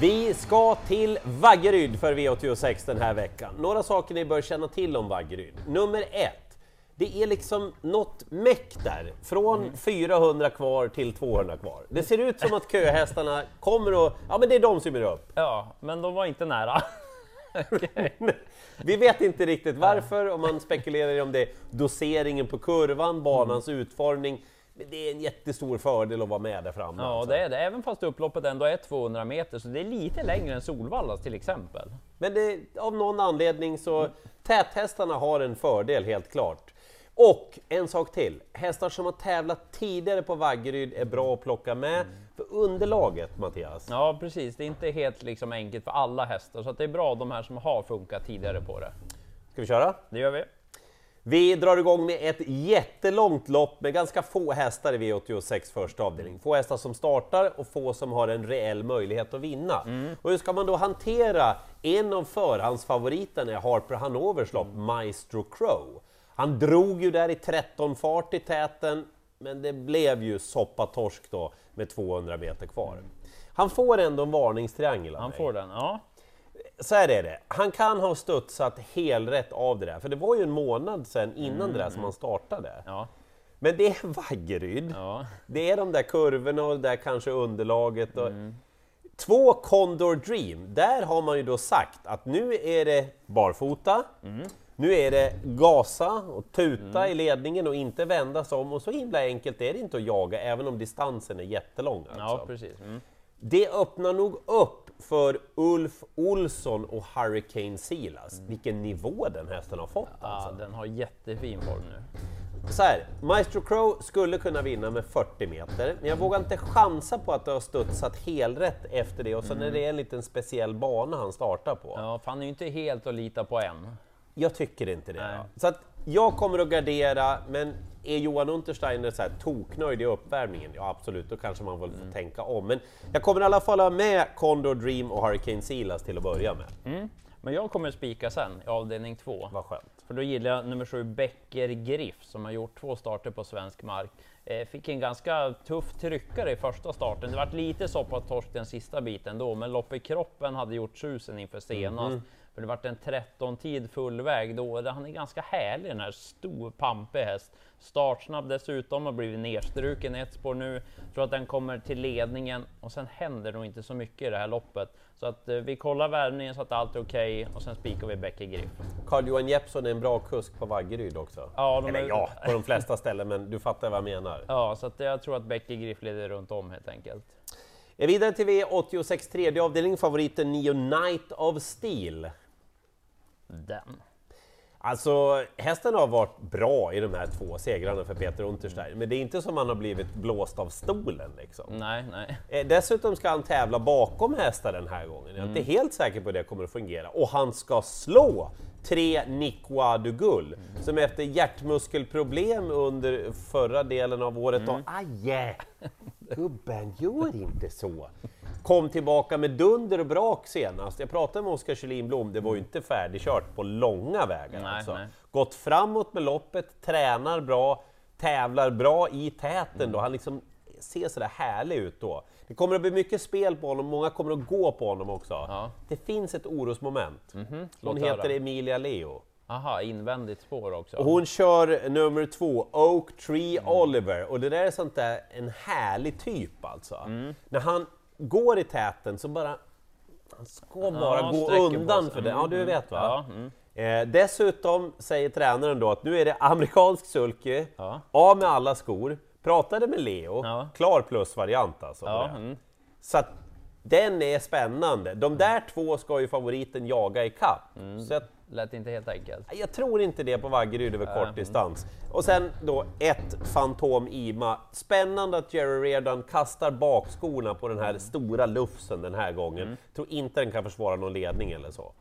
Vi ska till Vaggeryd för V86 den här veckan. Några saker ni bör känna till om Vaggeryd. Nummer ett, det är liksom något meck där, från 400 kvar till 200 kvar. Det ser ut som att köhästarna kommer och, ja men det är de som är upp. Ja, men de var inte nära. Vi vet inte riktigt varför, och man spekulerar om det är doseringen på kurvan, banans utformning. Det är en jättestor fördel att vara med där framme. Ja, alltså. det är det. Även fast upploppet ändå är 200 meter, så det är lite längre än Solvallas till exempel. Men det, av någon anledning så, täthästarna har en fördel helt klart. Och en sak till, hästar som har tävlat tidigare på Vaggeryd är bra att plocka med. För underlaget Mattias, Ja, precis. Det är inte helt liksom enkelt för alla hästar, så det är bra de här som har funkat tidigare på det. ska vi köra? Det gör vi. Vi drar igång med ett jättelångt lopp med ganska få hästar i V86 första avdelning. Få hästar som startar och få som har en reell möjlighet att vinna. Och hur ska man då hantera en av förhandsfavoriterna i Harper Hanovers lopp, Maestro Crow? Han drog ju där i 13 fart i täten, men det blev ju soppatorsk då med 200 meter kvar. Han får ändå en varningstriangel av Han mig. får den. Ja, Så här är det, han kan ha studsat helrätt av det där, för det var ju en månad sedan innan det där som han startade. ja, Men det är Vaggeryd, ja. det är de där kurvorna och det där kanske underlaget. Och... Två Condor Dream, där har man ju då sagt att nu är det barfota, nu är det gasa och tuta i ledningen och inte vända sig om och så himla enkelt är det inte att jaga även om distansen är jättelång. Alltså. ja precis. Mm. Det öppnar nog upp för Ulf Olsson och Hurricane Silas. Vilken nivå den hästen har fått alltså. Ja, den har jättefin form nu. Så här, Maestro Crow skulle kunna vinna med 40 meter, men jag vågar inte chansa på att det har studsat helrätt efter det och sen är det en liten speciell bana han startar på. Ja, för han är ju inte helt att lita på än. Jag tycker inte det. Så att jag kommer att gardera, men är Johan Untersteiner så här toknöjd i uppvärmningen? Ja absolut, då kanske man väl får tänka om. Men jag kommer i alla fall ha med Condor Dream och Hurricane Silas till att börja med. Mm. Men jag kommer spika sen i avdelning två. Vad skönt. För då gillar jag nummer sju Becker Griff som har gjort två starter på svensk mark. Eh, fick en ganska tuff tryckare i första starten. Det vart lite soppatorsk den sista biten då, men lopp i kroppen hade gjort susen inför senast. För det vart en 13-tid fullväg då. Han är ganska härlig den här stor pampig häst. Startsnabb dessutom, har blivit nedstruken i ett spår nu. Tror att den kommer till ledningen och sen händer nog inte så mycket i det här loppet. Så att eh, vi kollar värvningen så att allt är okej och sen spikar vi Becker Griff. Carl-Johan Jeppsson är en bra kusk på Vaggeryd också. Ja, de Eller är- ja, på de flesta ställen, men du fattar vad jag menar. Ja, så att jag tror att Becker Griff leder runt om helt enkelt. Vidare till V86 tredje avdelning, favoriten Nio Night of Steel. Den. Alltså, hästen har varit bra i de här två segrarna för Peter Untersteiner, men det är inte som han har blivit blåst av stolen liksom. Nej, nej. Eh, Dessutom ska han tävla bakom hästar den här gången. Jag är Mm. inte helt säker på hur det kommer att fungera. Och han ska slå tre Nikwa du Gull, som efter hjärtmuskelproblem under förra delen av året Mm. och aj, gubben gör inte så. Kom tillbaka med dunder och brak senast. Jag pratade med Oskar Kjellin Blom, det var ju inte färdigkört på långa vägar. Nej, alltså. nej. Gått framåt med loppet, tränar bra, tävlar bra i täten då. Han liksom ser sådär härlig ut då. Det kommer att bli mycket spel på honom, många kommer att gå på honom också. Ja. Det finns ett orosmoment. Hon Låt heter höra. Emilia Leo. Aha, invändigt spår också. Och hon kör nummer två, Oak Tree Mm. Oliver. Och det där är sånt där, en härlig typ alltså. Mm. När han går i täten så bara... Han ska bara gå sträcker på undan för det. Ja, Mm, du mm. vet va? Ja, mm. Eh, dessutom säger tränaren då att nu är det amerikansk sulky, Ja. av med alla skor, pratade med Leo, Ja. klar plus-variant alltså. Ja, mm. Så att den är spännande. De där två ska ju favoriten jaga i kapp. Så jag, Lät inte helt enkelt. jag tror inte det på Vaggeryd över kort mm. distans. Och sen då ett Fantom Ima. Spännande att Jerry Redan kastar bakskorna på den Mm. här stora lufsen den här gången. Tror inte den kan försvara någon ledning eller så.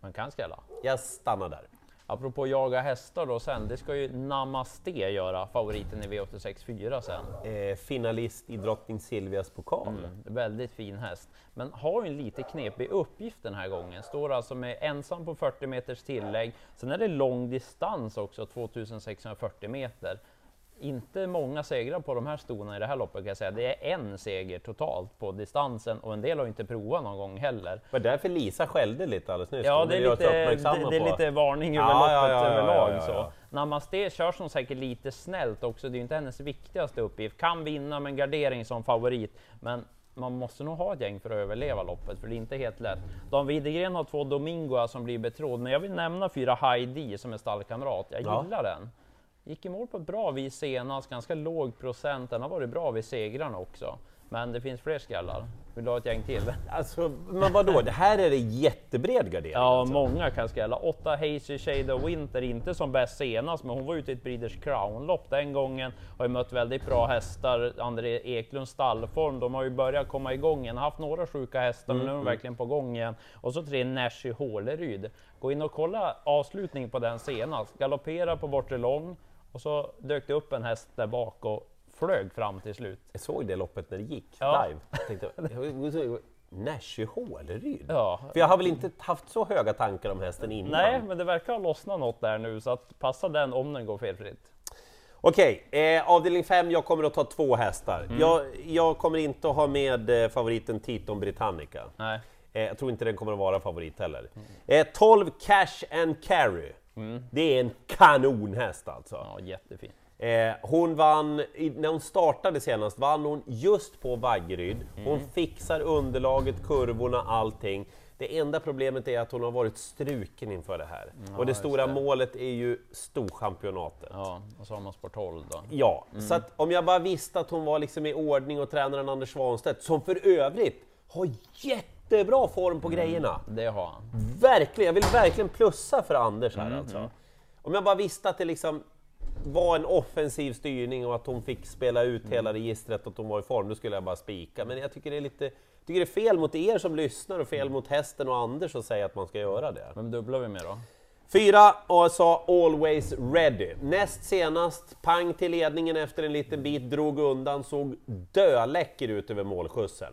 Man kan skrälla. Jag stannar där. Apropå jaga hästar då sen, det ska ju Namaste göra, favoriten i V86 4 sen. Eh, finalist i Drottning Silvias pokal. Mm, väldigt fin häst, men har ju en lite knepig uppgift den här gången. Står alltså med ensam på 40 meters tillägg. Sen är det lång distans också, 2640 meter. Inte många segrar på de här stona i det här loppet kan jag säga. Det är en seger totalt på distansen och en del har inte provat någon gång heller. Det var därför Lisa skällde lite alldeles nyss. Ja, det är lite, det, det är lite varning över Ja, loppet ja, ja, överlag. ja, ja. Så. Namaste körs hon säkert lite snällt också, det är ju inte hennes viktigaste uppgift. Kan vinna med en gardering som favorit, men man måste nog ha ett gäng för att överleva loppet, för det är inte helt lätt. Dan Widegren har två Domingoa som blir betrodd, men jag vill nämna fyra Heidi som är stallkamrat. Jag Ja. gillar den. Gick i mål på ett bra vis senast, ganska låg procent. Den har varit bra vid segrarna också. Men det finns fler skallar. Vill du ha ett gäng till? Alltså, men vadå, det här är det jättebred gardering. Ja, alltså. många kan skrälla. Åtta Hazy Shade of Winter, inte som bäst senast, men hon var ute i ett Breeders Crown-lopp den gången. Har ju mött väldigt bra hästar. André Eklunds stallform, de har ju börjat komma igång igen. Haft några sjuka hästar, men nu är de verkligen på gång igen. Och så tre Nashi Håleryd. Gå in och kolla avslutningen på den senast. Galoppera på bortre lång och så dök det upp en häst där bak och flög fram till slut. Jag såg det loppet när det gick Ja. live. Jag tänkte, Nässjö Håleryd? Ja, För jag har väl inte haft så höga tankar om hästen innan? nej, men det verkar ha lossnat något där nu, så att passa den om den går felfritt. Okej, eh, avdelning 5, jag kommer att ta två hästar. Mm. Jag, jag kommer inte att ha med eh, favoriten Titon Britannica. Nej. Eh, jag tror inte den kommer att vara favorit heller. Eh, 12 Cash and Carry. Det är en kanonhäst alltså. Ja, jättefin. Eh, hon vann, i, när hon startade senast vann hon just på Vaggeryd. Hon Mm. fixar underlaget, kurvorna, allting. Det enda problemet är att hon har varit struken inför det här. och det stora det. målet är ju Storchampionatet. Ja, och så har man Sport 12 då. Ja, Mm. så att om jag bara visste att hon var liksom i ordning och tränaren Anders Svanstedt, som för övrigt har jättebra form Mm. på grejerna. Det har han. Verkligen, jag vill verkligen plussa för Anders här Mm, alltså. Om jag bara visste att det liksom var en offensiv styrning och att hon fick spela ut Mm. hela registret och att hon var i form, då skulle jag bara spika. Men jag tycker det är lite tycker det är fel mot er som lyssnar och fel mot hästen och Anders att säga att man ska göra det. Vem dubblar vi med då? Fyra ASA Always Ready. Näst senast, pang till ledningen efter en liten bit, drog undan, såg döläcker ut över målskjutsen.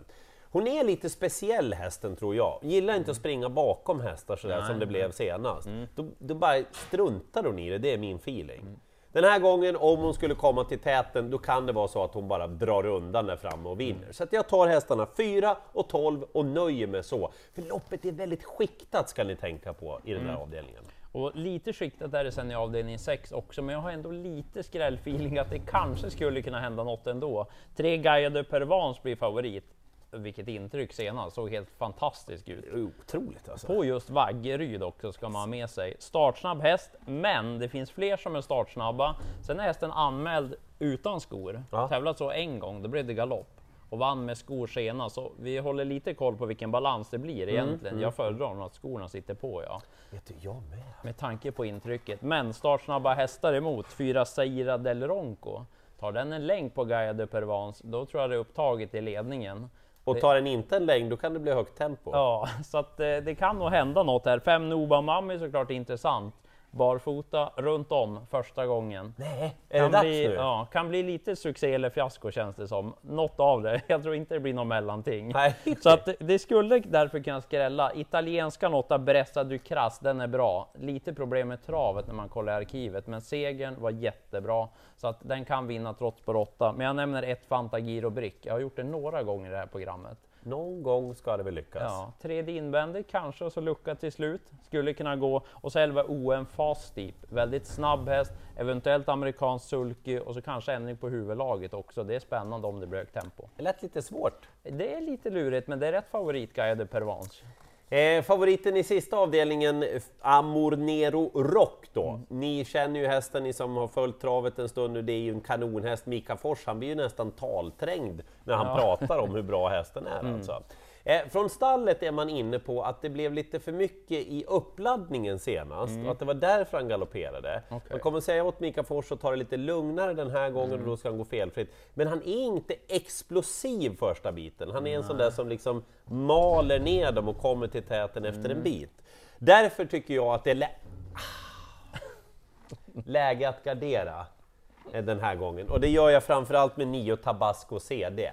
Hon är lite speciell hästen tror jag. Gillar inte att springa bakom hästar sådär som det blev senast. Då, då bara struntar hon i det, det är min feeling. Den här gången, om hon skulle komma till täten, då kan det vara så att hon bara drar undan där framme och vinner. Så att jag tar hästarna 4 och 12 och nöjer mig så. För loppet är väldigt skiktat ska ni tänka på i den här avdelningen. Och lite skiktat är det sen i avdelning 6 också, men jag har ändå lite skrällfeeling att det kanske skulle kunna hända något ändå. Tre Gaia de Pervans blir favorit. Vilket intryck senast, såg helt fantastisk ut. Otroligt alltså. På just Vaggeryd också ska man ha med sig. Startsnabb häst, men det finns fler som är startsnabba. Sen är hästen anmäld utan skor. Ja. Tävlat så en gång, då blev det galopp. Och vann med skor senast, så vi håller lite koll på vilken balans det blir egentligen. Jag föredrar nog att skorna sitter på, ja. Vet du, jag med. Med tanke på intrycket. Men startsnabba hästar emot, fyra Saira del Ronco. Tar den en länk på Gaia de Pervans, då tror jag det är upptaget i ledningen. Och tar den inte en längd, då kan det bli högt tempo. Ja, så att eh, det kan nog hända något här. Fem Noba Mami är såklart intressant. Barfota runt om första gången. Nej, är det Kan dags bli, nu? ja, kan bli lite succé eller fiasko känns det som. Något av det. Jag tror inte det blir något mellanting. Nej. Så att det- det skulle därför kunna skrälla. Italienska Notta Bressa Ducras, den är bra. Lite problem med travet när man kollar i arkivet, men segern var jättebra. Så att den kan vinna trots på råtta. Men jag nämner ett Fantagiro Brick. Jag har gjort det några gånger i det här programmet. Någon gång ska det väl lyckas. Ja, tredje invändigt kanske och så lucka till slut. Skulle kunna gå. Och så 11 OM Fast Steep. Väldigt snabb häst, eventuellt amerikansk sulky och så kanske ändring på huvudlaget också. Det är spännande om det blir högt tempo. Det lät lite svårt. Det är lite lurigt, men det är rätt favorit Gaia de Pervans. Eh, favoriten i sista avdelningen, Amor Nero Rock då. Mm. Ni känner ju hästen, ni som har följt travet en stund nu, det är ju en kanonhäst. Mika Fors, han blir ju nästan talträngd när han pratar om hur bra hästen är Mm. alltså. Eh, från stallet är man inne på att det blev lite för mycket i uppladdningen senast och att det var därför han galopperade. Mm. Okej. Man kommer säga åt Mika Fors att ta det lite lugnare den här gången Mm. och då ska han gå felfritt. Men han är inte explosiv första biten. Han är en sån där som liksom maler ner dem och kommer till täten efter Mm. en bit. Därför tycker jag att det är lä Ah. läge att gardera den här gången. Och det gör jag framförallt med Nio Tabasco CD.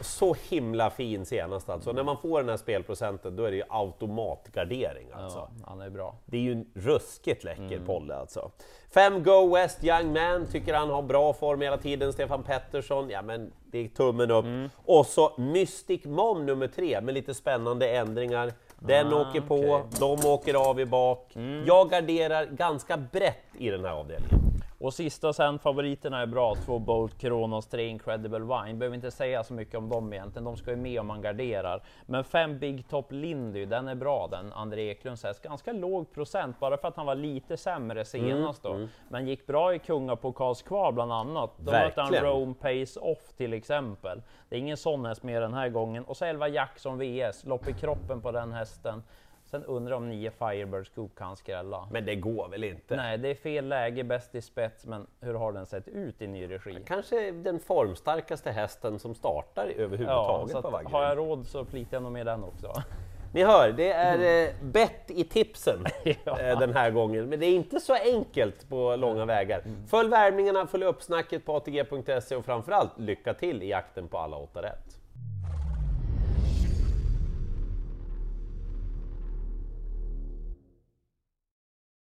Så himla fin senast alltså. När man får den här spelprocenten då är det ju automatgardering alltså. Ja, han är bra. Det är ju en ruskigt läcker Polle alltså. 5 Go West Young Man tycker han har bra form hela tiden. Stefan Pettersson, ja men det är tummen upp. Och så Mystic Mom nummer tre med lite spännande ändringar. Den Ah, åker på, okej. de åker av i bak. Jag garderar ganska brett i den här avdelningen. Och sista sen, favoriterna är bra. Två Bolt, Kronos, tre Incredible Wine. Behöver inte säga så mycket om dem egentligen. De ska ju med om man garderar. Men fem Big Top Lindy, den är bra den. André Eklunds häst. Ganska låg procent, bara för att han var lite sämre senast då. Men gick bra i Kungapokalskval bland annat. Då mötte han. Rome Pace Off till exempel. Det är ingen sån häst med den här gången. Och så 11 Jackson VS, lopp i kroppen på den hästen. Sen undrar om 9 Firebird Scoop kan skrälla. Men det går väl inte? Nej, det är fel läge, bäst i spets, men hur har den sett ut i ny regi? Kanske den formstarkaste hästen som startar överhuvudtaget så på vagnen. har jag råd så plitar jag nog med den också. Ni hör, det är eh, bett i tipsen Ja. eh, den här gången, men det är inte så enkelt på långa vägar. Följ värmningarna, följ uppsnacket på ATG.se och framförallt lycka till i jakten på alla åtta rätt.